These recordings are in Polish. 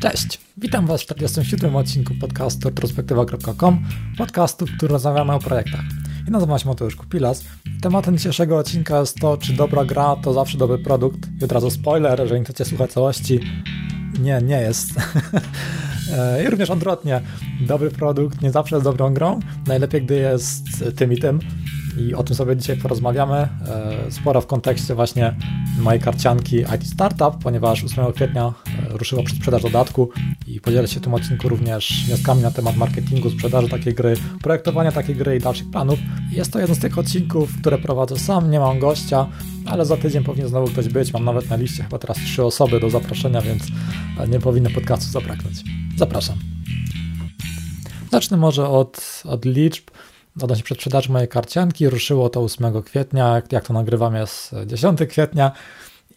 Cześć, witam Was w 47 odcinku podcastu retrospektywa.com, podcastu, w którym rozmawiamy o projektach. I nazywam się Mateusz Kupilas. Tematem dzisiejszego odcinka jest to, czy dobra gra to zawsze dobry produkt. I od razu spoiler, jeżeli chcecie słuchać całości, nie, nie jest. E, I również odwrotnie, dobry produkt nie zawsze jest dobrą grą. Najlepiej, gdy jest tym i tym i o tym sobie dzisiaj porozmawiamy. E, sporo w kontekście właśnie mojej karcianki IT Startup, ponieważ 8 kwietnia ruszyła sprzedaż dodatku i podzielę się w tym odcinku również wnioskami na temat marketingu, sprzedaży takiej gry, projektowania takiej gry i dalszych planów. Jest to jeden z tych odcinków, które prowadzę sam, nie mam gościa, ale za tydzień powinien znowu ktoś być. Mam nawet na liście chyba teraz trzy osoby do zaproszenia, więc e, nie powinno podcastu zabraknąć. Zapraszam. Zacznę może od, od liczb odnośnie przedsprzedaży mojej karcianki. Ruszyło to 8 kwietnia, jak to nagrywam jest 10 kwietnia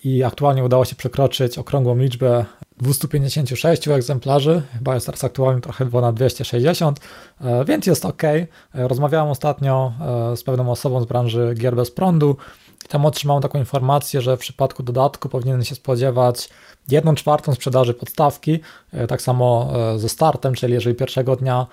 i aktualnie udało się przekroczyć okrągłą liczbę 256 egzemplarzy, chyba jest teraz aktualnie trochę ponad 260, e, więc jest ok. E, rozmawiałem ostatnio e, z pewną osobą z branży gier bez prądu i tam otrzymałem taką informację, że w przypadku dodatku powinien się spodziewać 1 czwartą sprzedaży podstawki, tak samo ze startem, czyli jeżeli pierwszego dnia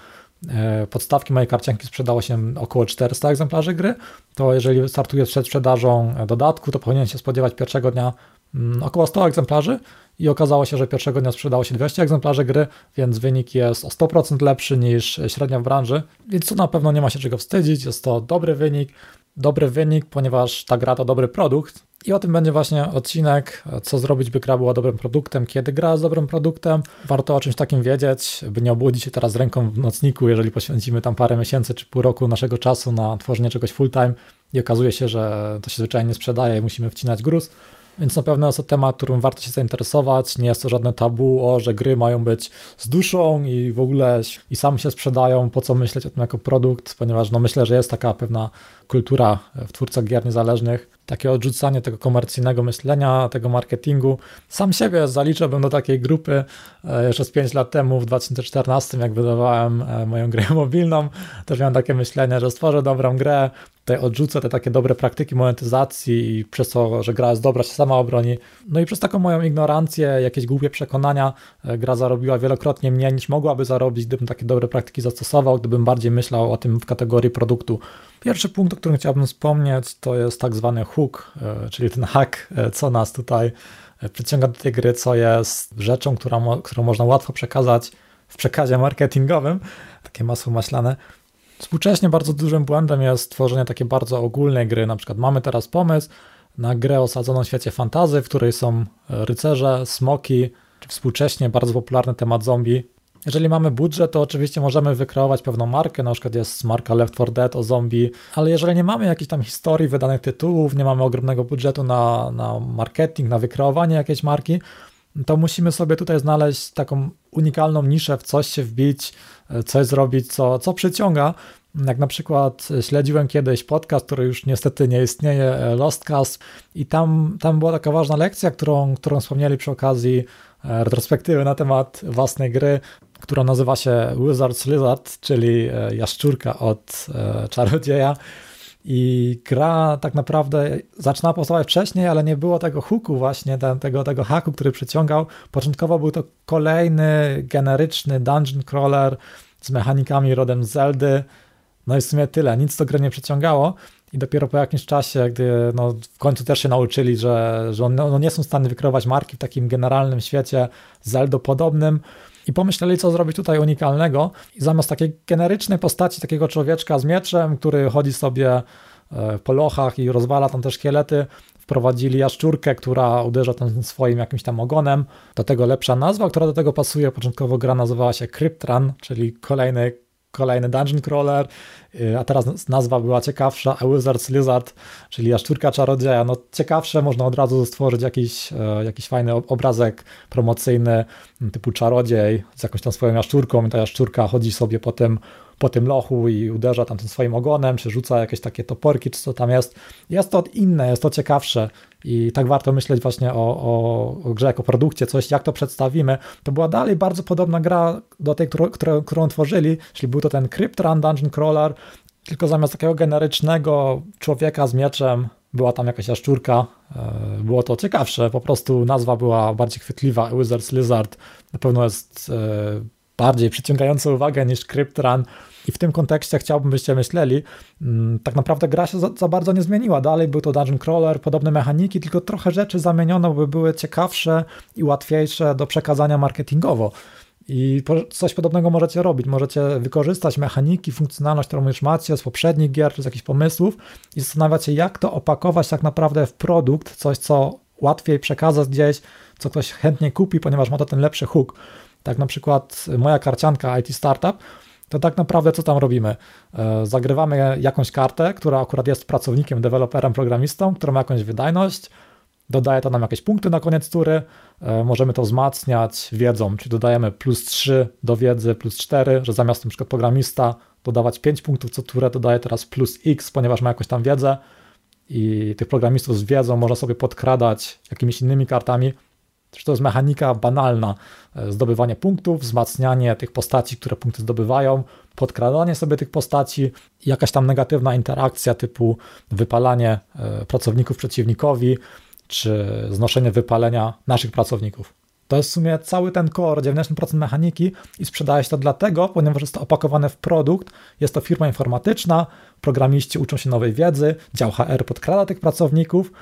podstawki mojej karcianki sprzedało się około 400 egzemplarzy gry, to jeżeli startuję przed sprzedażą dodatku, to powinien się spodziewać pierwszego dnia mm, około 100 egzemplarzy i okazało się, że pierwszego dnia sprzedało się 200 egzemplarzy gry, więc wynik jest o 100% lepszy niż średnia w branży, więc tu na pewno nie ma się czego wstydzić, jest to dobry wynik, dobry wynik, ponieważ ta gra to dobry produkt, i o tym będzie właśnie odcinek, co zrobić, by gra była dobrym produktem, kiedy gra jest dobrym produktem. Warto o czymś takim wiedzieć, by nie obudzić się teraz ręką w nocniku, jeżeli poświęcimy tam parę miesięcy czy pół roku naszego czasu na tworzenie czegoś full time i okazuje się, że to się zwyczajnie nie sprzedaje i musimy wcinać gruz. Więc na pewno jest to temat, którym warto się zainteresować. Nie jest to żadne tabu, o, że gry mają być z duszą i w ogóle i sam się sprzedają, po co myśleć o tym jako produkt, ponieważ no myślę, że jest taka pewna kultura w twórcach gier niezależnych, takie odrzucanie tego komercyjnego myślenia, tego marketingu. Sam siebie zaliczałbym do takiej grupy e, jeszcze z 5 lat temu, w 2014, jak wydawałem e, moją grę mobilną, też miałem takie myślenie, że stworzę dobrą grę, tutaj odrzucę te takie dobre praktyki monetyzacji i przez to, że gra jest dobra, się sama obroni. No i przez taką moją ignorancję, jakieś głupie przekonania, e, gra zarobiła wielokrotnie mniej niż mogłaby zarobić, gdybym takie dobre praktyki zastosował, gdybym bardziej myślał o tym w kategorii produktu. Pierwszy punkt, o którym chciałbym wspomnieć, to jest tak zwany hook, e, czyli ten hack, e, co nas tutaj przyciąga do tej gry, co jest rzeczą, którą, którą można łatwo przekazać w przekazie marketingowym, takie masło maślane. Współcześnie bardzo dużym błędem jest tworzenie takiej bardzo ogólnej gry. Na przykład mamy teraz pomysł na grę osadzoną w świecie fantazy, w której są rycerze, smoki, czy współcześnie bardzo popularny temat zombie. Jeżeli mamy budżet, to oczywiście możemy wykreować pewną markę, na przykład jest marka Left 4 Dead o zombie, ale jeżeli nie mamy jakiejś tam historii wydanych tytułów, nie mamy ogromnego budżetu na, na marketing, na wykreowanie jakiejś marki, to musimy sobie tutaj znaleźć taką unikalną niszę, w coś się wbić, coś zrobić, co, co przyciąga. Jak na przykład śledziłem kiedyś podcast, który już niestety nie istnieje, Lostcast, i tam, tam była taka ważna lekcja, którą, którą wspomnieli przy okazji e, retrospektywy na temat własnej gry, która nazywa się Wizard's Lizard, czyli e, jaszczurka od e, czarodzieja. I gra tak naprawdę zaczynała powstawać wcześniej, ale nie było tego hooku właśnie, ten, tego, tego haku, który przyciągał. Początkowo był to kolejny generyczny dungeon crawler z mechanikami rodem Zeldy. No i w sumie tyle, nic to grę nie przyciągało. I dopiero po jakimś czasie, gdy no, w końcu też się nauczyli, że, że no nie są w stanie wykreować marki w takim generalnym świecie Zeldo podobnym, i pomyśleli, co zrobić tutaj unikalnego. I zamiast takiej generycznej postaci, takiego człowieczka z mieczem, który chodzi sobie e, po lochach i rozwala tam te szkielety, wprowadzili jaszczurkę, która uderza tym swoim jakimś tam ogonem. Do tego lepsza nazwa, która do tego pasuje. Początkowo gra nazywała się Cryptran, czyli kolejny kolejny dungeon crawler, y, a teraz nazwa była ciekawsza, A Wizard's Lizard, czyli jaszczurka czarodzieja. No ciekawsze, można od razu stworzyć jakiś, e, jakiś fajny obrazek promocyjny typu czarodziej z jakąś tam swoją jaszczurką i ta jaszczurka chodzi sobie po tym po tym lochu i uderza tam tym swoim ogonem, czy rzuca jakieś takie toporki, czy co tam jest. Jest to inne, jest to ciekawsze i tak warto myśleć właśnie o, o, o grze jako produkcie, coś jak to przedstawimy. To była dalej bardzo podobna gra do tej, którą, którą, tworzyli, czyli był to ten Crypt Run Dungeon Crawler, tylko zamiast takiego generycznego człowieka z mieczem była tam jakaś jaszczurka, e, było to ciekawsze, po prostu nazwa była bardziej chwytliwa, Wizard's Lizard na pewno jest e, bardziej przyciągająca uwagę niż CryptRun i w tym kontekście chciałbym, byście myśleli, mm, tak naprawdę gra się za, za, bardzo nie zmieniła. Dalej był to dungeon crawler, podobne mechaniki, tylko trochę rzeczy zamieniono, by były ciekawsze i łatwiejsze do przekazania marketingowo. I coś podobnego możecie robić. Możecie wykorzystać mechaniki, funkcjonalność, którą już macie z poprzednich gier, czy z jakichś pomysłów i zastanawiać się, jak to opakować tak naprawdę w produkt, coś, co łatwiej przekazać gdzieś, co ktoś chętnie kupi, ponieważ ma to ten lepszy hook. Tak na przykład moja karcianka IT Startup, to tak naprawdę co tam robimy? E, zagrywamy jakąś kartę, która akurat jest pracownikiem, deweloperem, programistą, która ma jakąś wydajność, dodaje to nam jakieś punkty na koniec tury, e, możemy to wzmacniać wiedzą, czyli dodajemy plus 3 do wiedzy, plus 4, że zamiast przykład programista dodawać 5 punktów co turę, dodaje teraz plus x, ponieważ ma jakąś tam wiedzę i tych programistów z wiedzą można sobie podkradać jakimiś innymi kartami, to jest mechanika banalna. E, zdobywanie punktów, wzmacnianie tych postaci, które punkty zdobywają, podkradanie sobie tych postaci, jakaś tam negatywna interakcja typu wypalanie e, pracowników przeciwnikowi, czy znoszenie wypalenia naszych pracowników. To jest w sumie cały ten core, 90% mechaniki i sprzedaje się to dlatego, ponieważ jest to opakowane w produkt, jest to firma informatyczna, programiści uczą się nowej wiedzy, dział HR podkrada tych pracowników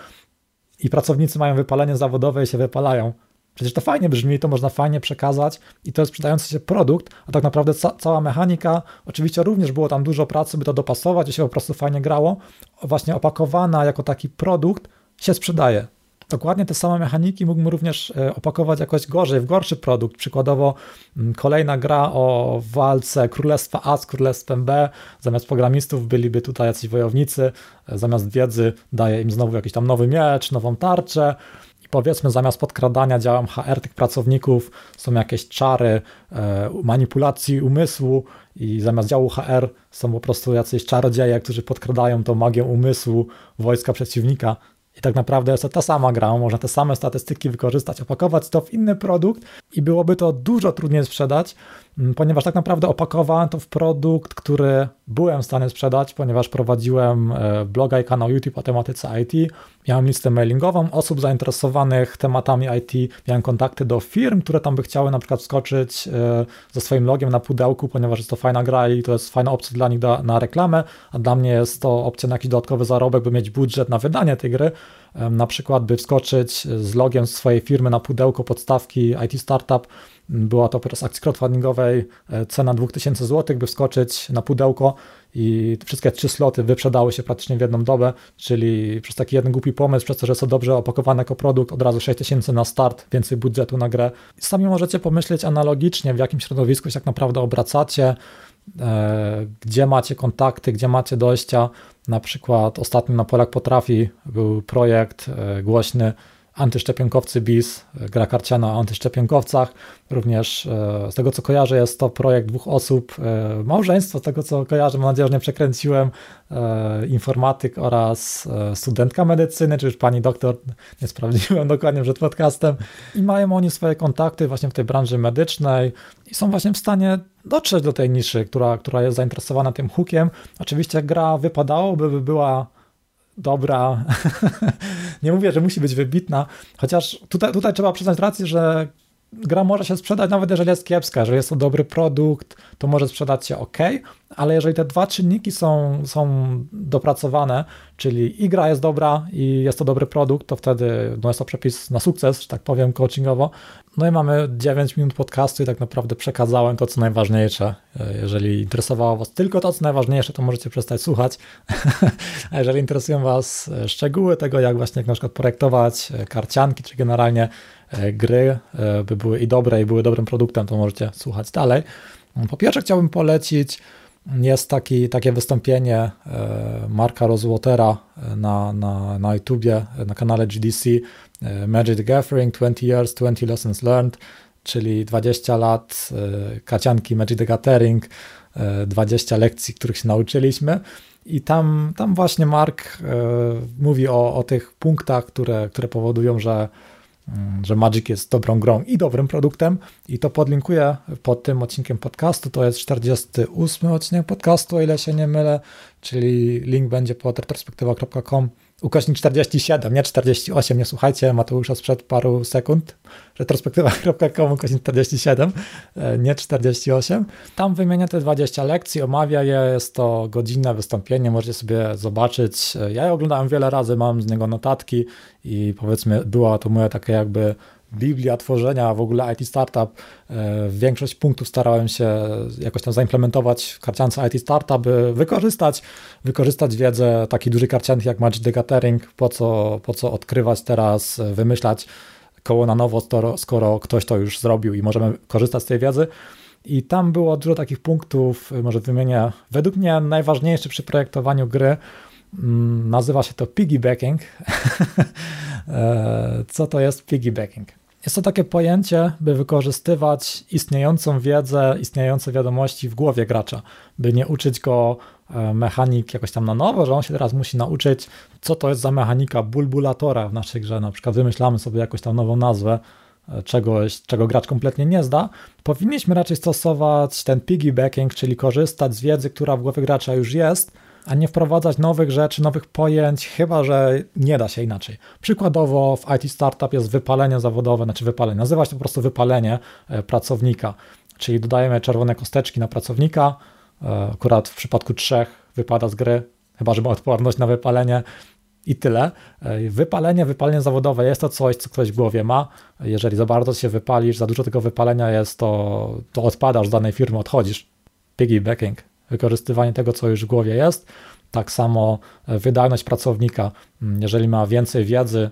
i pracownicy mają wypalenie zawodowe i się wypalają. Przecież to fajnie brzmi, to można fajnie przekazać i to jest sprzedający się produkt, a tak naprawdę ca cała mechanika, oczywiście również było tam dużo pracy, by to dopasować i się po prostu fajnie grało, właśnie opakowana jako taki produkt się sprzedaje. Dokładnie te same mechaniki mógłbym również e, opakować jakoś gorzej, w gorszy produkt. Przykładowo mm, kolejna gra o walce Królestwa A z Królestwem B. Zamiast programistów byliby tutaj jacyś wojownicy, e, zamiast wiedzy daje im znowu jakiś tam nowy miecz, nową tarczę. I powiedzmy, zamiast podkradania działem HR tych pracowników są jakieś czary e, manipulacji umysłu i zamiast działu HR są po prostu jacyś czarodzieje, którzy podkradają tą magię umysłu wojska przeciwnika. I tak naprawdę jest to ta sama gra, można te same statystyki wykorzystać, opakować to w inny produkt i byłoby to dużo trudniej sprzedać, ponieważ tak naprawdę opakowałem to w produkt, który byłem w stanie sprzedać, ponieważ prowadziłem e, bloga i kanał YouTube o tematyce IT, miałem listę mailingową osób zainteresowanych tematami IT, miałem kontakty do firm, które tam by chciały na przykład wskoczyć e, ze swoim logiem na pudełku, ponieważ jest to fajna gra i to jest fajna opcja dla nich na reklamę, a dla mnie jest to opcja na jakiś dodatkowy zarobek, by mieć budżet na wydanie tej gry, na przykład by wskoczyć z logiem swojej firmy na pudełko podstawki IT Startup, była to podczas akcji crowdfundingowej e, cena 2000 zł, by wskoczyć na pudełko i wszystkie trzy sloty wyprzedały się praktycznie w jedną dobę, czyli przez taki jeden głupi pomysł, przez to, że jest to dobrze opakowane jako produkt, od razu 6000 na start, więcej budżetu na grę. Sami możecie pomyśleć analogicznie, w jakim środowisku się tak naprawdę obracacie, e, gdzie macie kontakty, gdzie macie dojścia. Na przykład ostatnio na Polak Potrafi był projekt e, głośny Antyszczepionkowcy BIS, gra karciana o antyszczepionkowcach. Również e, z tego co kojarzę jest to projekt dwóch osób, e, małżeństwo, z tego co kojarzę, mam nadzieję, że nie przekręciłem, e, informatyk oraz studentka medycyny, czy już pani doktor, nie sprawdziłem dokładnie przed podcastem. I mają oni swoje kontakty właśnie w tej branży medycznej i są właśnie w stanie dotrzeć do tej niszy, która, która jest zainteresowana tym hookiem. Oczywiście gra wypadałoby, by była dobra. nie mówię, że musi być wybitna, chociaż tutaj, tutaj trzeba przyznać rację, że gra może się sprzedać nawet jeżeli jest kiepska, jeżeli jest to dobry produkt, to może sprzedać się ok, ale jeżeli te dwa czynniki są, są dopracowane, czyli i gra jest dobra i jest to dobry produkt, to wtedy no jest to przepis na sukces, że tak powiem coachingowo. No i mamy 9 minut podcastu i tak naprawdę przekazałem to, co najważniejsze. Jeżeli interesowało Was tylko to, co najważniejsze, to możecie przestać słuchać. A jeżeli interesują Was szczegóły tego, jak właśnie jak na przykład projektować karcianki, czy generalnie gry, e, by były i dobre, i były dobrym produktem, to możecie słuchać dalej. Po pierwsze chciałbym polecić jest taki, takie wystąpienie e, Marka Rosewatera e, na, na, na YouTubie, na kanale GDC e, Magic the Gathering 20 Years, 20 Lessons Learned, czyli 20 lat kacianki Magic the Gathering, 20 lekcji, których się nauczyliśmy. I tam, tam właśnie Mark mówi o, o tych punktach, które, które powodują, że że Magic jest dobrą grą i dobrym produktem. I to podlinkuję pod tym odcinkiem podcastu, to jest 48 odcinek podcastu, o ile się nie mylę, czyli link będzie pod retrospektywa.com ukośnik 47, nie 48, nie słuchajcie Mateusza sprzed paru sekund, retrospektywa.com ukośnik 47, e, nie 48. Tam wymienia te 20 lekcji, omawia je, jest to godzinne wystąpienie, możecie sobie zobaczyć. E, ja je oglądałem wiele razy, mam z niego notatki i powiedzmy była to moja taka jakby Biblia tworzenia w ogóle IT Startup. E, większość punktów starałem się jakoś tam zaimplementować w karciance IT Startup, by wykorzystać, wykorzystać wiedzę takich dużych karcianych jak Magic the po co, po co odkrywać teraz, wymyślać koło na nowo, skoro, ktoś to już zrobił i możemy korzystać z tej wiedzy. I tam było dużo takich punktów, może wymienię, według mnie najważniejszy przy projektowaniu gry, mm, nazywa się to piggybacking. E, co to jest piggybacking? Jest to takie pojęcie, by wykorzystywać istniejącą wiedzę, istniejące wiadomości w głowie gracza, by nie uczyć go e, mechanik jakoś tam na nowo, że on się teraz musi nauczyć, co to jest za mechanika bulbulatora w naszej grze. Na przykład wymyślamy sobie jakąś tam nową nazwę e, czegoś, czego gracz kompletnie nie zda. Powinniśmy raczej stosować ten piggybacking, czyli korzystać z wiedzy, która w głowie gracza już jest, a nie wprowadzać nowych rzeczy, nowych pojęć, chyba że nie da się inaczej. Przykładowo w IT Startup jest wypalenie zawodowe, znaczy wypalenie, nazywa się to po prostu wypalenie e, pracownika, czyli dodajemy czerwone kosteczki na pracownika, e, akurat w przypadku trzech wypada z gry, chyba że ma odporność na wypalenie, i tyle. E, wypalenie, wypalenie zawodowe jest to coś, co ktoś w głowie ma. Jeżeli za bardzo się wypalisz, za dużo tego wypalenia jest, to, to odpadasz z danej firmy, odchodzisz. Piggybacking wykorzystywanie tego, co już w głowie jest. Tak samo e, wydajność pracownika. Mm, jeżeli ma więcej wiedzy,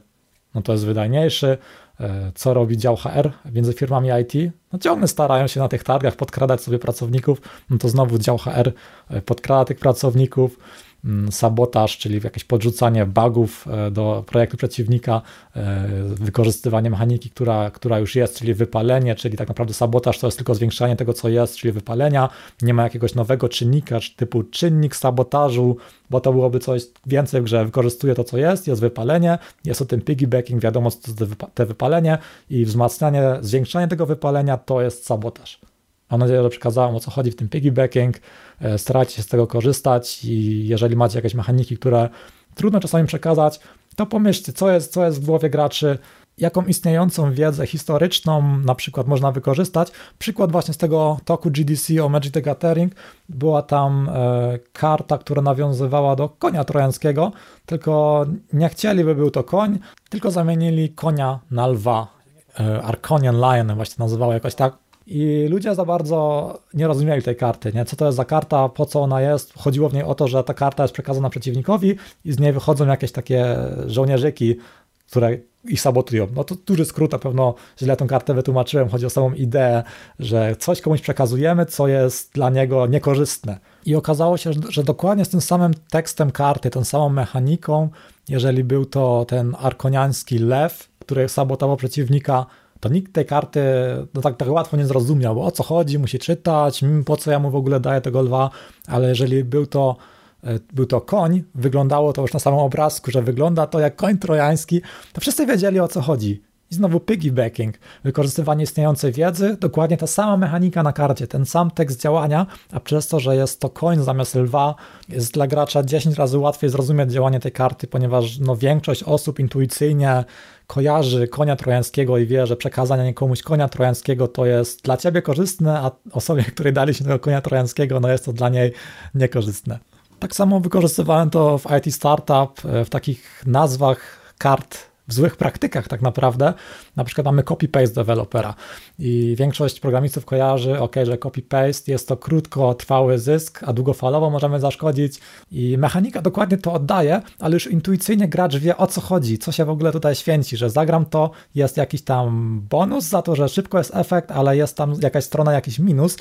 no to jest wydajniejszy. E, co robi dział HR między firmami IT? No ciągle starają się na tych targach podkradać sobie pracowników, no to znowu dział HR e, podkrada tych pracowników Mm, sabotaż, czyli jakieś podrzucanie bugów e, do projektu przeciwnika, e, wykorzystywanie mechaniki, która, która już jest, czyli wypalenie, czyli tak naprawdę sabotaż to jest tylko zwiększanie tego, co jest, czyli wypalenia. Nie ma jakiegoś nowego czynnika, typu czynnik sabotażu, bo to byłoby coś więcej w grze. Wykorzystuje to, co jest, jest wypalenie, jest o tym piggybacking, wiadomo, co to te wypalenie i wzmacnianie, zwiększanie tego wypalenia to jest sabotaż. Mam nadzieję, że przekazałem o co chodzi w tym piggybacking. E, starajcie się z tego korzystać i jeżeli macie jakieś mechaniki, które trudno czasami przekazać, to pomyślcie, co jest, co jest w głowie graczy, jaką istniejącą wiedzę historyczną na przykład można wykorzystać. Przykład właśnie z tego toku GDC o Magic the Gathering, była tam e, karta, która nawiązywała do konia trojańskiego, tylko nie chcieli, by był to koń, tylko zamienili konia na lwa. E, Arconian Lion właśnie nazywało jakoś tak. I ludzie za bardzo nie rozumieli tej karty, nie? co to jest za karta, po co ona jest. Chodziło w niej o to, że ta karta jest przekazana przeciwnikowi i z niej wychodzą jakieś takie żołnierzyki, które ich sabotują. No to duży skrót, na pewno źle tę kartę wytłumaczyłem. Chodzi o samą ideę, że coś komuś przekazujemy, co jest dla niego niekorzystne. I okazało się, że dokładnie z tym samym tekstem karty, tą samą mechaniką, jeżeli był to ten arkoniański lew, który sabotował przeciwnika, to nikt tej karty no tak, tak łatwo nie zrozumiał, o co chodzi, musi czytać, mm, po co ja mu w ogóle daję tego lwa, ale jeżeli był to był to koń, wyglądało to już na samym obrazku, że wygląda to jak koń trojański, to wszyscy wiedzieli o co chodzi. I znowu piggybacking, wykorzystywanie istniejącej wiedzy, dokładnie ta sama mechanika na karcie, ten sam tekst działania, a przez to, że jest to koń zamiast lwa, jest dla gracza 10 razy łatwiej zrozumieć działanie tej karty, ponieważ no, większość osób intuicyjnie kojarzy konia trojańskiego i wie, że przekazanie komuś konia trojańskiego to jest dla ciebie korzystne, a osobie, której dali się tego konia trojańskiego, no jest to dla niej niekorzystne. Tak samo wykorzystywałem to w IT Startup, e, w takich nazwach kart w złych praktykach tak naprawdę. Na przykład mamy copy-paste dewelopera i większość programistów kojarzy, ok, że copy-paste jest to krótkotrwały zysk, a długofalowo możemy zaszkodzić i mechanika dokładnie to oddaje, ale już intuicyjnie gracz wie o co chodzi, co się w ogóle tutaj święci, że zagram to, jest jakiś tam bonus za to, że szybko jest efekt, ale jest tam jakaś strona, jakiś minus,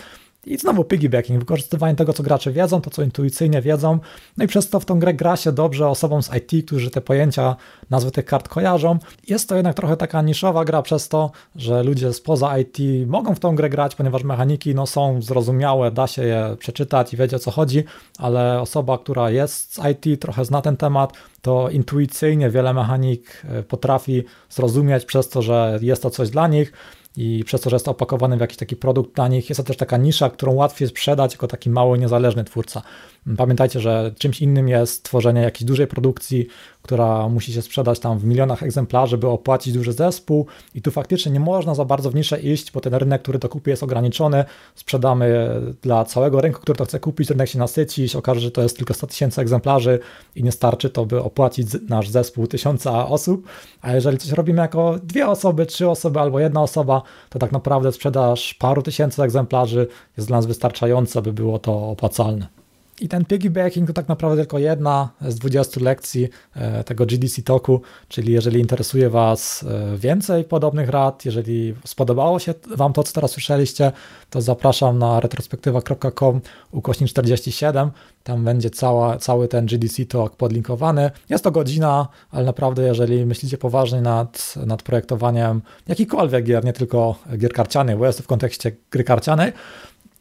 i znowu piggybacking, wykorzystywanie tego, co gracze wiedzą, to co intuicyjnie wiedzą, no i przez to w tą grę gra się dobrze osobom z IT, którzy te pojęcia, nazwy tych kart kojarzą. Jest to jednak trochę taka niszowa gra przez to, że ludzie spoza IT mogą w tą grę grać, ponieważ mechaniki no, są zrozumiałe, da się je przeczytać i wiedzieć o co chodzi, ale osoba, która jest z IT, trochę zna ten temat, to intuicyjnie wiele mechanik e, potrafi zrozumieć przez to, że jest to coś dla nich i przez to, że jest opakowany w jakiś taki produkt dla nich, jest to też taka nisza, którą łatwiej sprzedać jako taki mały, niezależny twórca. Pamiętajcie, że czymś innym jest tworzenie jakiejś dużej produkcji, która musi się sprzedać tam w milionach egzemplarzy, by opłacić duży zespół. I tu faktycznie nie można za bardzo w niszę iść, bo ten rynek, który to kupi jest ograniczony, sprzedamy dla całego rynku, który to chce kupić, rynek się nasyci, się okaże, że to jest tylko 100 tysięcy egzemplarzy i nie starczy to, by opłacić nasz zespół tysiąca osób, a jeżeli coś robimy jako dwie osoby, trzy osoby albo jedna osoba, to tak naprawdę sprzedaż paru tysięcy egzemplarzy jest dla nas wystarczająca, by było to opłacalne. I ten piggybacking to tak naprawdę tylko jedna z 20 lekcji e, tego GDC Talku, czyli jeżeli interesuje Was e, więcej podobnych rad, jeżeli spodobało się Wam to, co teraz słyszeliście, to zapraszam na retrospektywa.com ukośnik 47, tam będzie cała, cały ten GDC Talk podlinkowany. Jest to godzina, ale naprawdę jeżeli myślicie poważnie nad, nad projektowaniem jakichkolwiek gier, nie tylko gier karcianych, bo jest to w kontekście gry karcianej,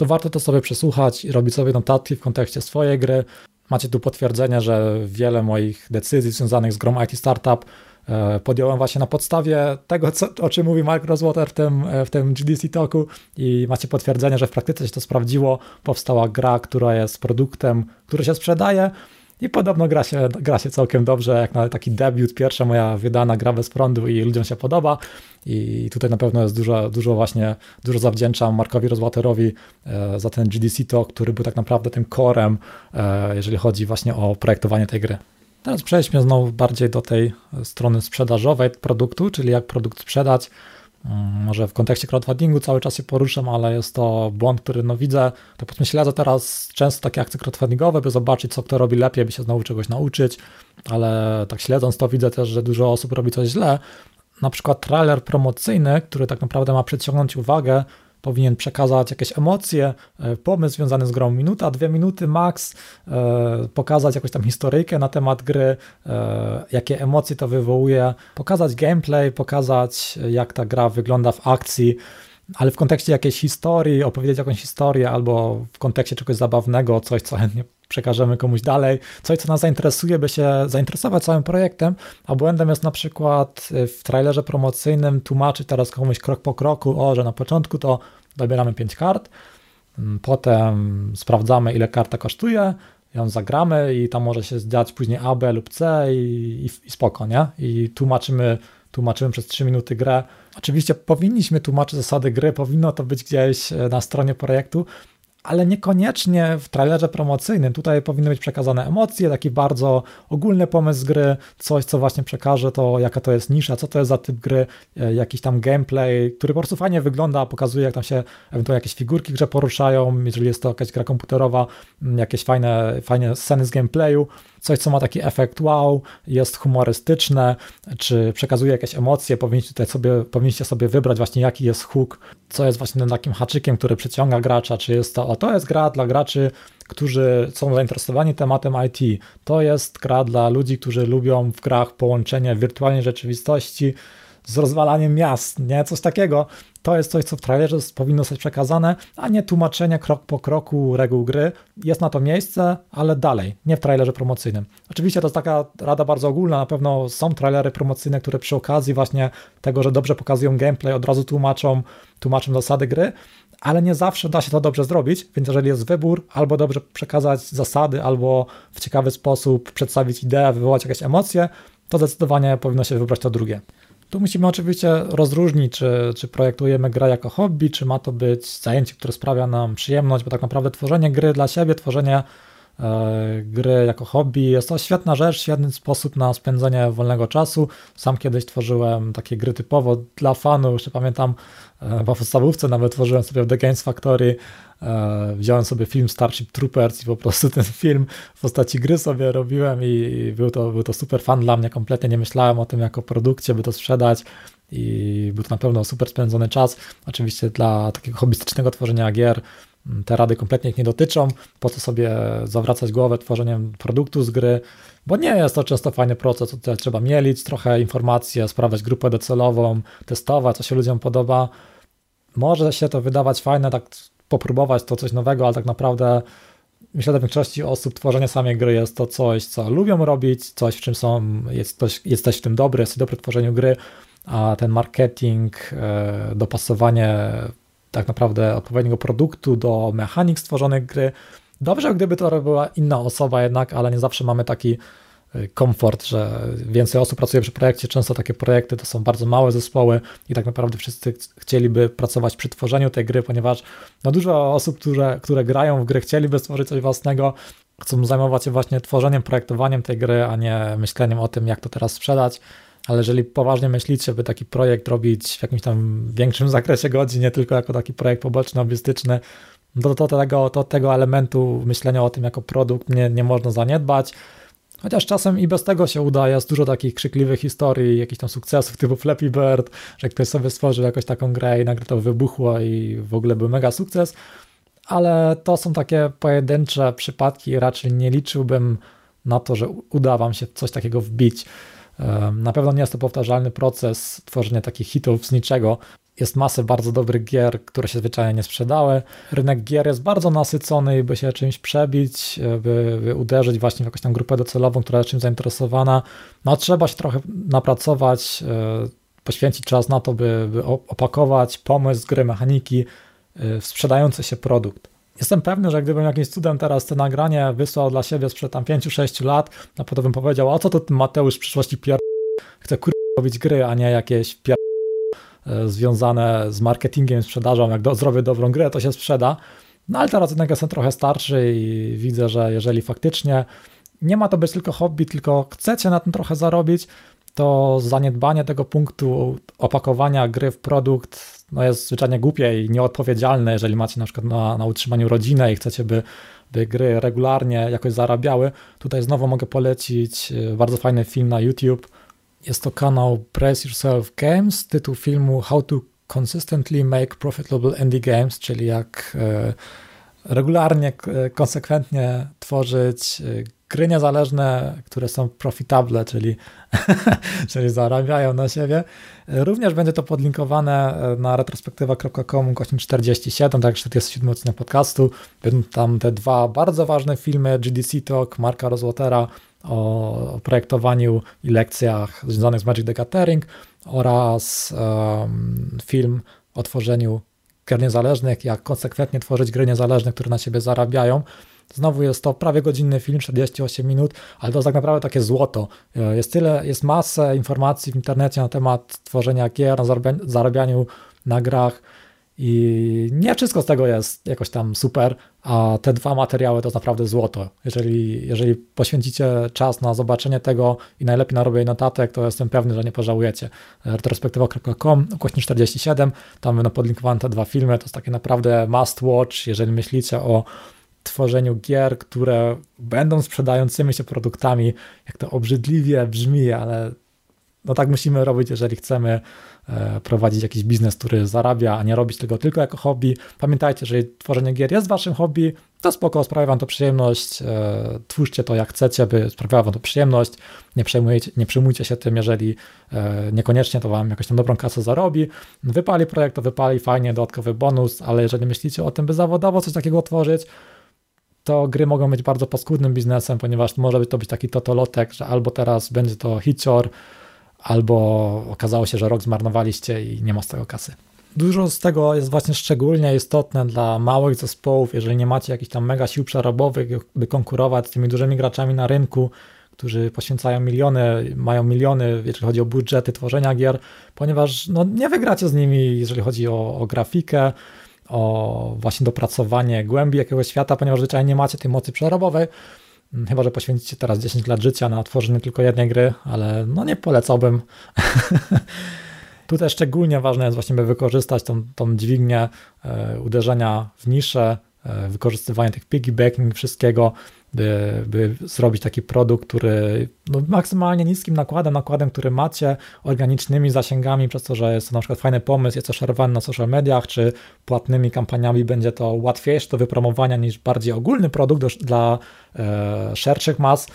to warto to sobie przesłuchać i robić sobie notatki w kontekście swojej gry. Macie tu potwierdzenie, że wiele moich decyzji związanych z grą IT Startup e, podjąłem właśnie na podstawie tego, co, o czym mówi Mark Rosewater w tym, e, w tym GDC Talku i macie potwierdzenie, że w praktyce się to sprawdziło. Powstała gra, która jest produktem, który się sprzedaje, i podobno gra się, gra się całkiem dobrze, jak na taki debiut, pierwsza moja wydana gra bez prądu i ludziom się podoba. I tutaj na pewno jest dużo, dużo właśnie, dużo zawdzięczam Markowi Rozwaterowi e, za ten GDC Talk, który był tak naprawdę tym korem, e, jeżeli chodzi właśnie o projektowanie tej gry. Teraz przejdźmy znowu bardziej do tej strony sprzedażowej produktu, czyli jak produkt sprzedać. Mm, może w kontekście crowdfundingu cały czas się poruszam, ale jest to błąd, który no widzę, to powiedzmy śledzę teraz często takie akcje crowdfundingowe, by zobaczyć, co kto robi lepiej, by się znowu czegoś nauczyć, ale tak śledząc to widzę też, że dużo osób robi coś źle. Na przykład trailer promocyjny, który tak naprawdę ma przyciągnąć uwagę, powinien przekazać jakieś emocje, e, pomysł związany z grą, minuta, dwie minuty max, e, pokazać jakąś tam historyjkę na temat gry, e, jakie emocje to wywołuje, pokazać gameplay, pokazać jak ta gra wygląda w akcji, ale w kontekście jakiejś historii, opowiedzieć jakąś historię albo w kontekście czegoś zabawnego, coś, co chętnie przekażemy komuś dalej, coś, co nas zainteresuje, by się zainteresować całym projektem, a błędem jest na przykład y, w trailerze promocyjnym tłumaczyć teraz komuś krok po kroku, o, że na początku to dobieramy 5 kart, mm, potem sprawdzamy, ile karta kosztuje, ją zagramy i tam może się zdziać później A, B lub C i, i, i spoko, nie? I tłumaczymy, tłumaczymy przez 3 minuty grę. Oczywiście powinniśmy tłumaczyć zasady gry, powinno to być gdzieś e, na stronie projektu, ale niekoniecznie w trailerze promocyjnym. Tutaj powinny być przekazane emocje, taki bardzo ogólny pomysł gry, coś, co właśnie przekaże to, jaka to jest nisza, co to jest za typ gry, e, jakiś tam gameplay, który po prostu fajnie wygląda, pokazuje, jak tam się ewentualnie jakieś figurki grze poruszają, jeżeli jest to jakaś gra komputerowa, jakieś fajne, fajne sceny z gameplayu coś, co ma taki efekt wow, jest humorystyczne, czy przekazuje jakieś emocje, powinniście, tutaj sobie, powinniście sobie wybrać właśnie jaki jest hook, co jest właśnie takim haczykiem, który przyciąga gracza, czy jest to, o to jest gra dla graczy, którzy są zainteresowani tematem IT, to jest gra dla ludzi, którzy lubią w grach połączenie wirtualnej rzeczywistości z rozwalaniem miast, nie? Coś takiego. To jest coś, co w trailerze powinno być przekazane, a nie tłumaczenie krok po kroku reguł gry. Jest na to miejsce, ale dalej, nie w trailerze promocyjnym. Oczywiście to jest taka rada bardzo ogólna, na pewno są trailery promocyjne, które przy okazji właśnie tego, że dobrze pokazują gameplay, od razu tłumaczą, tłumaczą zasady gry, ale nie zawsze da się to dobrze zrobić, więc jeżeli jest wybór, albo dobrze przekazać zasady, albo w ciekawy sposób przedstawić ideę, wywołać jakieś emocje, to zdecydowanie powinno się wybrać to drugie. Tu musimy oczywiście rozróżnić, czy, czy projektujemy grę jako hobby, czy ma to być zajęcie, które sprawia nam przyjemność, bo tak naprawdę tworzenie gry dla siebie, tworzenie e, gry jako hobby jest to świetna rzecz, świetny sposób na spędzenie wolnego czasu. Sam kiedyś tworzyłem takie gry typowo dla fanów, jeszcze pamiętam w podstawówce nawet tworzyłem sobie w The Games Factory, e, wziąłem sobie film Starship Troopers i po prostu ten film w postaci gry sobie robiłem i był to, był to super fan dla mnie, kompletnie nie myślałem o tym jako produkcie, by to sprzedać i był to na pewno super spędzony czas. Oczywiście dla takiego hobbystycznego tworzenia gier te rady kompletnie ich nie dotyczą, po co sobie zawracać głowę tworzeniem produktu z gry, bo nie jest to często fajny proces, tutaj trzeba mielić trochę informacji, sprawdzać grupę docelową, testować, co się ludziom podoba. Może się to wydawać fajne, tak popróbować to coś nowego, ale tak naprawdę myślę, że dla większości osób tworzenie samej gry jest to coś, co lubią robić, coś, w czym są, jest, coś, jesteś w tym dobry, jesteś dobry w tworzeniu gry, a ten marketing, e, dopasowanie tak naprawdę odpowiedniego produktu do mechanik stworzonych gry. Dobrze, gdyby to robiła inna osoba jednak, ale nie zawsze mamy taki komfort, że więcej osób pracuje przy projekcie. Często takie projekty to są bardzo małe zespoły i tak naprawdę wszyscy chcieliby pracować przy tworzeniu tej gry, ponieważ no dużo osób, które, które grają w gry, chcieliby stworzyć coś własnego, chcą zajmować się właśnie tworzeniem, projektowaniem tej gry, a nie myśleniem o tym, jak to teraz sprzedać. Ale jeżeli poważnie myślicie, by taki projekt robić w jakimś tam większym zakresie godzin, nie tylko jako taki projekt poboczny, hobbystyczny, to, to, tego, to tego elementu myślenia o tym jako produkt nie, nie można zaniedbać. Chociaż czasem i bez tego się uda, jest dużo takich krzykliwych historii, jakichś tam sukcesów typu Flappy Bird, że ktoś sobie stworzył jakąś taką grę i nagle to wybuchło i w ogóle był mega sukces ale to są takie pojedyncze przypadki. Raczej nie liczyłbym na to, że uda Wam się coś takiego wbić. Na pewno nie jest to powtarzalny proces tworzenia takich hitów z niczego. Jest masę bardzo dobrych gier, które się zwyczajnie nie sprzedały. Rynek gier jest bardzo nasycony by się czymś przebić, by, by uderzyć właśnie w jakąś tam grupę docelową, która jest czymś zainteresowana. No trzeba się trochę napracować, e, poświęcić czas na to, by, by opakować pomysł gry, mechaniki, w sprzedający się produkt. Jestem pewny, że gdybym jakimś cudem teraz te nagranie wysłał dla siebie sprzed tam 5-6 lat, no potem bym powiedział, a co to Mateusz w przyszłości pier... chce kur... robić gry, a nie jakieś pier... Y, związane z marketingiem, sprzedażą, jak do, zrobię dobrą grę, to się sprzeda. No ale teraz jednak jestem trochę starszy i widzę, że jeżeli faktycznie nie ma to być tylko hobby, tylko chcecie na tym trochę zarobić, to zaniedbanie tego punktu opakowania gry w produkt no jest zwyczajnie głupie i nieodpowiedzialne, jeżeli macie na przykład na, na utrzymaniu rodzinę i chcecie, by, by gry regularnie jakoś zarabiały. Tutaj znowu mogę polecić e, bardzo fajny film na YouTube. Jest to kanał Press Yourself Games, tytuł filmu How to Consistently Make Profitable Indie Games, czyli jak e, regularnie, konsekwentnie tworzyć e, gry niezależne, które są profitable, czyli, czyli zarabiają na siebie. Również będzie to podlinkowane na retrospektywa.com godzin 47, tak 47 odcinek podcastu. Będą tam te dwa bardzo ważne filmy, GDC Talk Marka Rozwatera o projektowaniu i lekcjach związanych z Magic the Gathering oraz um, film o tworzeniu gier niezależnych, jak konsekwentnie tworzyć gry niezależne, które na siebie zarabiają. Znowu jest to prawie godzinny film, 48 minut, ale to jest tak naprawdę takie złoto. E, jest tyle, jest masę informacji w internecie na temat tworzenia gier, na zarabianiu na grach i nie wszystko z tego jest jakoś tam super, a te dwa materiały to naprawdę złoto. Jeżeli, jeżeli poświęcicie czas na zobaczenie tego i najlepiej na robienie notatek, to jestem pewny, że nie pożałujecie. retrospektywa.com, ukośnik 47, tam będą podlinkowane te dwa filmy, to jest takie naprawdę must watch, jeżeli myślicie o tworzeniu gier, które będą sprzedającymi się produktami, jak to obrzydliwie brzmi, ale no tak musimy robić, jeżeli chcemy prowadzić jakiś biznes, który zarabia, a nie robić tego tylko jako hobby. Pamiętajcie, że tworzenie gier jest waszym hobby, to spoko, sprawia wam to przyjemność, e, twórzcie to jak chcecie, by sprawiało wam to przyjemność, nie przejmujcie, nie przejmujcie się tym, jeżeli e, niekoniecznie to wam jakąś tam dobrą kasę zarobi. Wypali projekt, to wypali, fajnie, dodatkowy bonus, ale jeżeli myślicie o tym, by zawodowo coś takiego tworzyć, to gry mogą być bardzo paskudnym biznesem, ponieważ może to być taki totolotek, że albo teraz będzie to hicior, albo okazało się, że rok zmarnowaliście i nie ma z tego kasy. Dużo z tego jest właśnie szczególnie istotne dla małych zespołów, jeżeli nie macie jakichś tam mega sił przerobowych, by konkurować z tymi dużymi graczami na rynku, którzy poświęcają miliony, mają miliony, jeżeli chodzi o budżety tworzenia gier, ponieważ no, nie wygracie z nimi, jeżeli chodzi o, o grafikę, o właśnie dopracowanie głębi jakiegoś świata, ponieważ zwyczajnie nie macie tej mocy przerobowej. Mm, chyba, że poświęcicie teraz 10 lat życia na tworzenie tylko jednej gry, ale no nie polecałbym. Tutaj szczególnie ważne jest właśnie, by wykorzystać tą, tą dźwignię e, uderzenia w niszę, e, wykorzystywanie tych piggybacking, wszystkiego, by, by zrobić taki produkt, który no, maksymalnie niskim nakładem, nakładem, który macie, organicznymi zasięgami, przez to, że jest to na przykład fajny pomysł, jest to szerowany na social mediach, czy płatnymi kampaniami będzie to łatwiejsze do wypromowania niż bardziej ogólny produkt do, dla e, szerszych mas.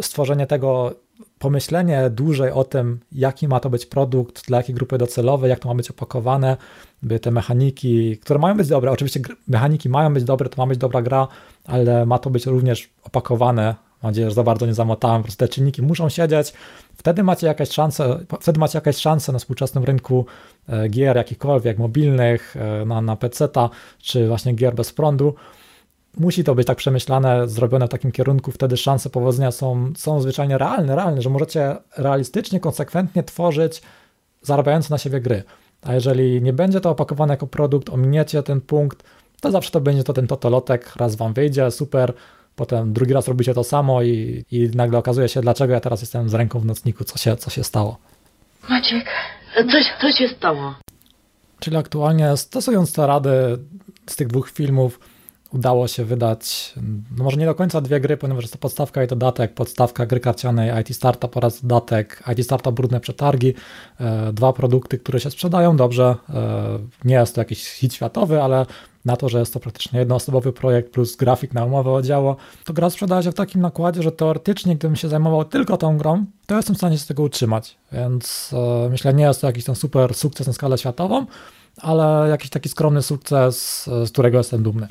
Stworzenie tego pomyślenie dłużej o tym, jaki ma to być produkt, dla jakiej grupy docelowej, jak to ma być opakowane, by te mechaniki, które mają być dobre, oczywiście mechaniki mają być dobre, to ma być dobra gra, ale ma to być również opakowane Mam nadzieję, że za bardzo nie zamotałem, po prostu te czynniki muszą siedzieć. Wtedy macie jakieś szanse, wtedy macie jakieś szanse na współczesnym rynku e, gier jakichkolwiek, mobilnych, e, na, na PC-ta, czy właśnie gier bez prądu. Musi to być tak przemyślane, zrobione w takim kierunku, wtedy szanse powodzenia są, są zwyczajnie realne, realne, że możecie realistycznie, konsekwentnie tworzyć zarabiające na siebie gry. A jeżeli nie będzie to opakowane jako produkt, ominiecie ten punkt, to zawsze to będzie to ten totolotek, raz wam wyjdzie, super, potem drugi raz robicie to samo i, i nagle okazuje się, dlaczego ja teraz jestem z ręką w nocniku, co się, co się stało. Maciek, coś, co się stało? Czyli aktualnie stosując te rady z tych dwóch filmów, udało się wydać, no może nie do końca dwie gry, ponieważ jest to podstawka i dodatek, podstawka gry karcianej IT Startup oraz dodatek IT Startup Brudne Przetargi. E, dwa produkty, które się sprzedają dobrze. E, nie jest to jakiś hit światowy, ale na to, że jest to praktycznie jednoosobowy projekt plus grafik na umowę o to gra sprzedała się w takim nakładzie, że teoretycznie gdybym się zajmował tylko tą grą, to jestem w stanie się z tego utrzymać. Więc e, myślę, nie jest to jakiś ten super sukces na skalę światową, ale jakiś taki skromny sukces, z którego jestem dumny.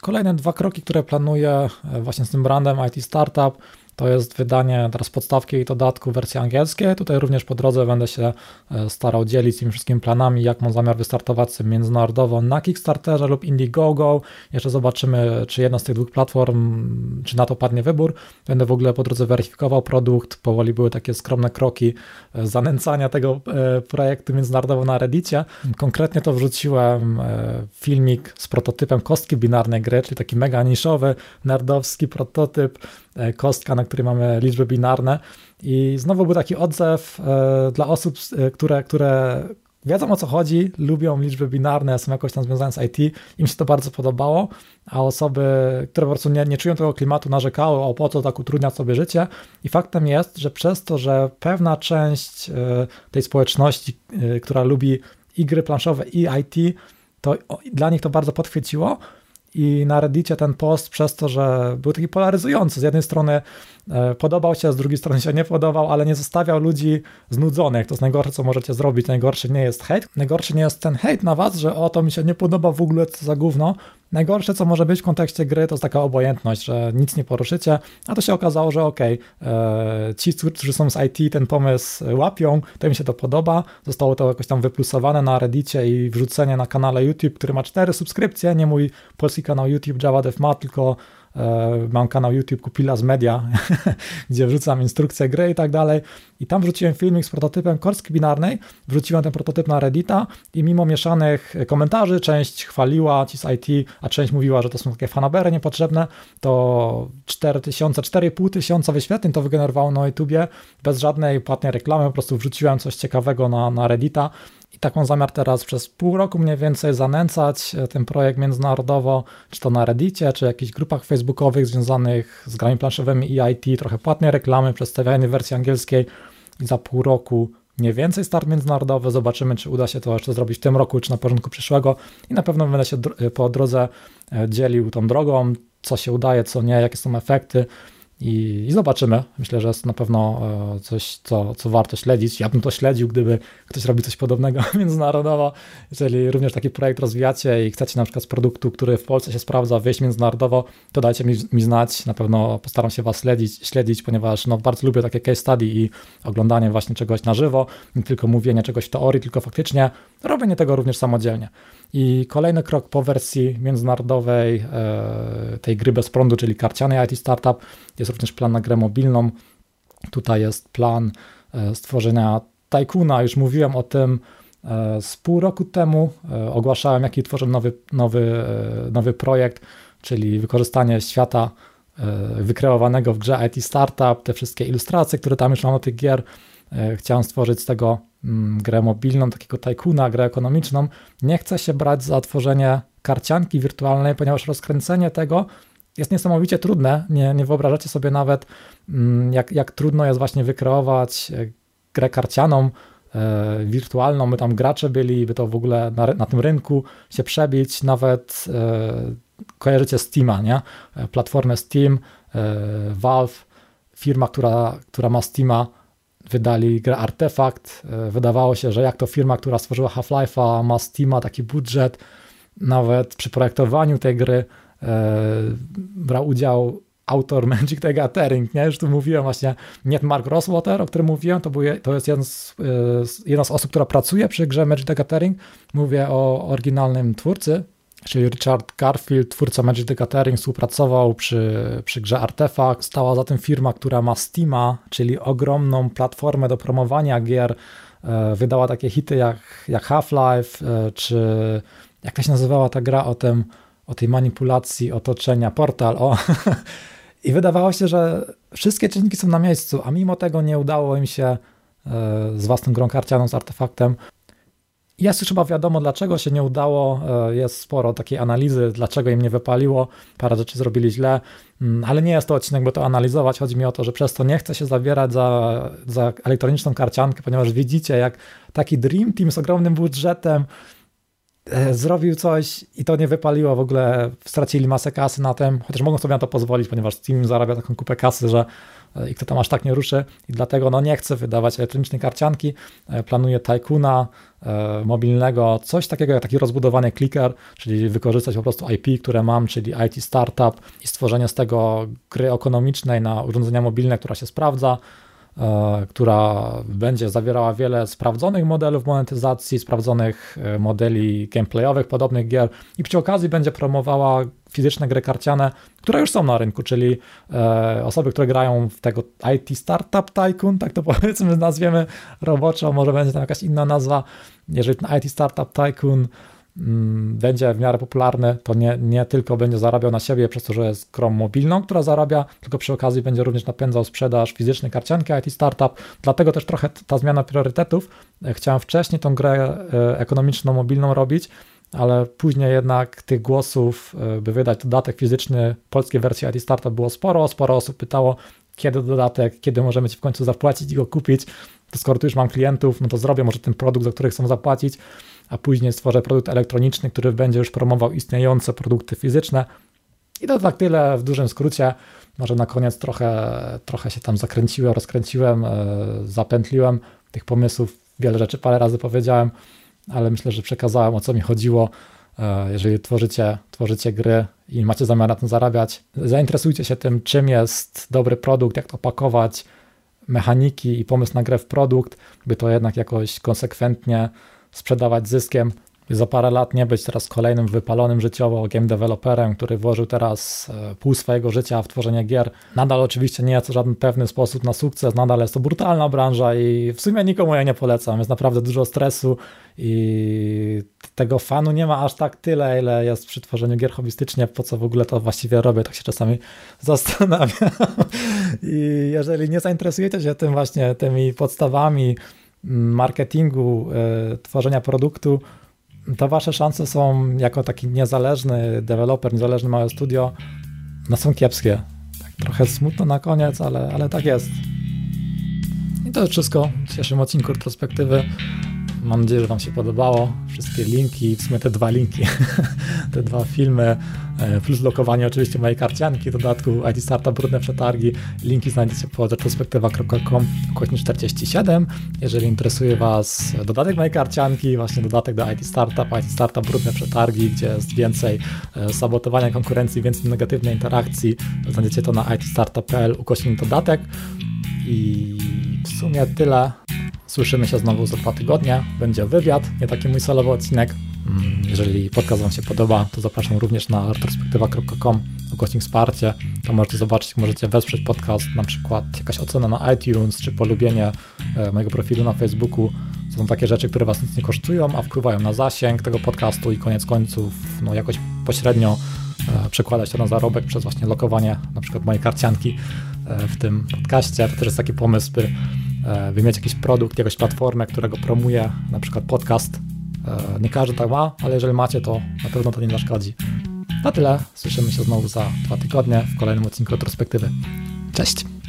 Kolejne dwa kroki, które planuję e, właśnie z tym brandem IT Startup, to jest wydanie teraz podstawki i dodatku wersji angielskiej. Tutaj również po drodze będę się e, starał dzielić tymi wszystkimi planami, jak mam zamiar wystartować międzynarodowo na Kickstarterze lub Indiegogo. Jeszcze zobaczymy, czy jedna z tych dwóch platform, czy na to padnie wybór. Będę w ogóle po drodze weryfikował produkt. Powoli były takie skromne kroki e, zanęcania tego e, projektu międzynarodowo na Reddicie. Konkretnie to wrzuciłem filmik z prototypem kostki binarnej gry, czyli taki mega niszowy, nerdowski prototyp kostka, na której mamy liczby binarne. I znowu był taki odzew e, dla osób, e, które, które wiedzą o co chodzi, lubią liczby binarne, są jakoś tam związane z IT, im się to bardzo podobało, a osoby, które po prostu nie, nie czują tego klimatu, narzekały o po co tak utrudniać sobie życie. I faktem jest, że przez to, że pewna część tej społeczności, która lubi i gry planszowe, i IT, to dla nich to bardzo podchwyciło, i na Reddicie ten post przez to, że był taki polaryzujący. Z jednej strony podobał się, z drugiej strony się nie podobał, ale nie zostawiał ludzi znudzonych. To jest najgorsze, co możecie zrobić. Najgorszy nie jest hejt. Najgorszy nie jest ten hejt na was, że o to mi się nie podoba w ogóle, co za gówno. Najgorsze, co może być w kontekście gry, to jest taka obojętność, że nic nie poruszycie, a to się okazało, że okej, okay, e, ci, którzy są z IT, ten pomysł łapią, to im się to podoba, zostało to jakoś tam wyplusowane na Reddicie i wrzucenie na kanale YouTube, który ma cztery subskrypcje, nie mój polski kanał YouTube Java Dev ma, tylko E, mam kanał YouTube Kupila z Media, gdzie wrzucam instrukcje gry i tak dalej. I tam wrzuciłem filmik z prototypem korski binarnej, wrzuciłem ten prototyp na Reddita i mimo mieszanych komentarzy, część chwaliła ci z IT, a część mówiła, że to są takie fanabery niepotrzebne, to 4000, 4,5 tysiąca wyświetleń to wygenerowało na YouTubie bez żadnej płatnej reklamy, po prostu wrzuciłem coś ciekawego na, na Reddita i taką zamiar teraz przez pół roku mniej więcej zanęcać e, ten projekt międzynarodowo, czy to na Reddicie, czy jakichś grupach facebookowych związanych z grami planszowymi i IT, trochę płatnej reklamy, przedstawianie wersji angielskiej i za pół roku mniej więcej start międzynarodowy. Zobaczymy, czy uda się to jeszcze zrobić w tym roku, czy na porządku przyszłego i na pewno będę się e, po drodze e, dzielił tą drogą, co się udaje, co nie, jakie są efekty i, I, zobaczymy. Myślę, że jest na pewno e, coś, co, co warto śledzić. Ja bym to śledził, gdyby ktoś robi coś podobnego międzynarodowo. Jeżeli również taki projekt rozwijacie i chcecie na przykład z produktu, który w Polsce się sprawdza, wyjść międzynarodowo, to dajcie mi, mi znać. Na pewno postaram się Was śledzić, śledzić ponieważ no, bardzo lubię takie case study i oglądanie właśnie czegoś na żywo, nie tylko mówienie czegoś w teorii, tylko faktycznie robienie tego również samodzielnie. I kolejny krok po wersji międzynarodowej e, tej gry bez prądu, czyli karcianej IT Startup, jest również plan na grę mobilną. Tutaj jest plan e, stworzenia Tycoona. Już mówiłem o tym e, z pół roku temu. Ogłaszałem, jaki tworzę nowy, nowy, nowy projekt, czyli wykorzystanie świata wykreowanego w grze IT Startup, te wszystkie ilustracje, które tam już mam do tych gier. Chciałem stworzyć z tego grę mobilną, takiego tajkuna, grę ekonomiczną, nie chce się brać za tworzenie karcianki wirtualnej, ponieważ rozkręcenie tego jest niesamowicie trudne. Nie, nie wyobrażacie sobie nawet, mm, jak, jak trudno jest właśnie wykreować e, grę karcianą, e, wirtualną. My tam gracze byli, by to w ogóle na, na tym rynku się przebić. Nawet e, kojarzycie Steama, nie? E, platformę Steam, e, Valve, firma, która, która ma Steama wydali grę Artefakt. E, wydawało się, że jak to firma, która stworzyła Half-Life'a, ma Steama, taki budżet, nawet przy projektowaniu tej gry e, brał udział autor Magic the Gathering, nie? Już tu mówiłem właśnie, nie Mark Rosswater, o którym mówiłem, to, był, to jest jeden z, jedna z osób, która pracuje przy grze Magic the Gathering. Mówię o oryginalnym twórcy, czyli Richard Garfield, twórca Magic the Gathering, współpracował przy, przy grze Artefact. Stała za tym firma, która ma Steama, czyli ogromną platformę do promowania gier. E, wydała takie hity jak, jak Half-Life, e, czy jak to się nazywała ta gra o, tym, o tej manipulacji otoczenia, Portal. O. I wydawało się, że wszystkie czynniki są na miejscu, a mimo tego nie udało im się e, z własną grą karcianą, z artefaktem jest już chyba wiadomo, dlaczego się nie udało. E, jest sporo takiej analizy, dlaczego im nie wypaliło. Parę rzeczy zrobili źle, mm, ale nie jest to odcinek, by to analizować. Chodzi mi o to, że przez to nie chcę się zabierać za, za elektroniczną karciankę, ponieważ widzicie, jak taki Dream Team z ogromnym budżetem e, zrobił coś i to nie wypaliło. W ogóle stracili masę kasy na tym, chociaż mogą sobie na to pozwolić, ponieważ Steam zarabia taką kupę kasy, że i kto tam aż tak nie ruszy. I dlatego no nie chcę wydawać elektronicznej karcianki, e, planuję Tycoona e, mobilnego, coś takiego jak taki rozbudowany clicker, czyli wykorzystać po prostu IP, które mam, czyli IT Startup i stworzenie z tego gry ekonomicznej na urządzenia mobilne, która się sprawdza, E, która będzie zawierała wiele sprawdzonych modelów monetyzacji, sprawdzonych modeli gameplayowych podobnych gier. I przy okazji będzie promowała fizyczne gry karciane, które już są na rynku, czyli e, osoby, które grają w tego IT Startup Tycoon, tak to powiedzmy nazwiemy roboczo, może będzie tam jakaś inna nazwa, jeżeli ten IT Startup Tycoon Mm, będzie w miarę popularny, to nie, nie tylko będzie zarabiał na siebie przez to, że jest grą mobilną, która zarabia, tylko przy okazji będzie również napędzał sprzedaż fizycznej karcianki IT Startup. Dlatego też trochę ta zmiana priorytetów. E, chciałem wcześniej tą grę e, ekonomiczną, mobilną robić, ale później jednak tych głosów, e, by wydać dodatek fizyczny polskiej wersji IT Startup było sporo. Sporo osób pytało, kiedy dodatek, kiedy możemy ci w końcu zapłacić i go kupić. To skoro tu już mam klientów, no to zrobię może ten produkt, za który chcą zapłacić a później stworzę produkt elektroniczny, który będzie już promował istniejące produkty fizyczne. I to tak tyle w dużym skrócie. Może na koniec trochę, trochę się tam zakręciłem, rozkręciłem, e, zapętliłem tych pomysłów. Wiele rzeczy parę razy powiedziałem, ale myślę, że przekazałem o co mi chodziło. E, jeżeli tworzycie, tworzycie gry i macie zamiar na tym zarabiać, zainteresujcie się tym, czym jest dobry produkt, jak to pakować, mechaniki i pomysł na grę w produkt, by to jednak jakoś konsekwentnie sprzedawać zyskiem. Za parę lat nie być teraz kolejnym wypalonym życiowo game developerem, który włożył teraz e, pół swojego życia w tworzenie gier. Nadal oczywiście nie jest to żaden pewny sposób na sukces, nadal jest to brutalna branża i w sumie nikomu ja nie polecam. Jest naprawdę dużo stresu i tego fanu nie ma aż tak tyle, ile jest przy tworzeniu gier hobbystycznie, po co w ogóle to właściwie robię, tak się czasami zastanawiam. I jeżeli nie zainteresujecie się tym właśnie, tymi podstawami, marketingu, e, tworzenia produktu, to wasze szanse są jako taki niezależny deweloper, niezależny małe studio, no są kiepskie. Tak trochę smutno na koniec, ale, ale tak jest. I to jest wszystko w dzisiejszym odcinku retrospektywy. Mam nadzieję, że Wam się podobało. Wszystkie linki, w sumie te dwa linki, te dwa filmy, e, plus lokowanie oczywiście mojej karcianki, dodatku IT Startup Brudne Przetargi. Linki znajdziecie pod retrospektywa.com ukośnik 47. Jeżeli interesuje Was dodatek mojej karcianki, właśnie dodatek do IT Startup, IT Startup Brudne Przetargi, gdzie jest więcej e, sabotowania konkurencji, więcej negatywnej interakcji, znajdziecie to na itstartup.pl ukośnik dodatek. I w sumie tyle. Słyszymy się znowu za dwa tygodnie. Będzie wywiad, nie taki mój solowy odcinek. Mm, jeżeli podcast Wam się podoba, to zapraszam również na retrospektywa.com ukośnik wsparcie. To możecie zobaczyć, możecie wesprzeć podcast, na przykład jakaś ocena na iTunes, czy polubienie e, mojego profilu na Facebooku. Są takie rzeczy, które Was nic nie kosztują, a wpływają na zasięg tego podcastu i koniec końców no jakoś pośrednio e, przekładać to na zarobek przez właśnie lokowanie na przykład mojej karcianki w tym podcaście. To też jest taki pomysł, by E, by mieć jakiś produkt, jakąś platformę, którego promuje, na przykład podcast. E, nie każdy tak ma, ale jeżeli macie, to na pewno to nie zaszkodzi. Na tyle. Słyszymy się znowu za dwa tygodnie w kolejnym odcinku retrospektywy. Cześć!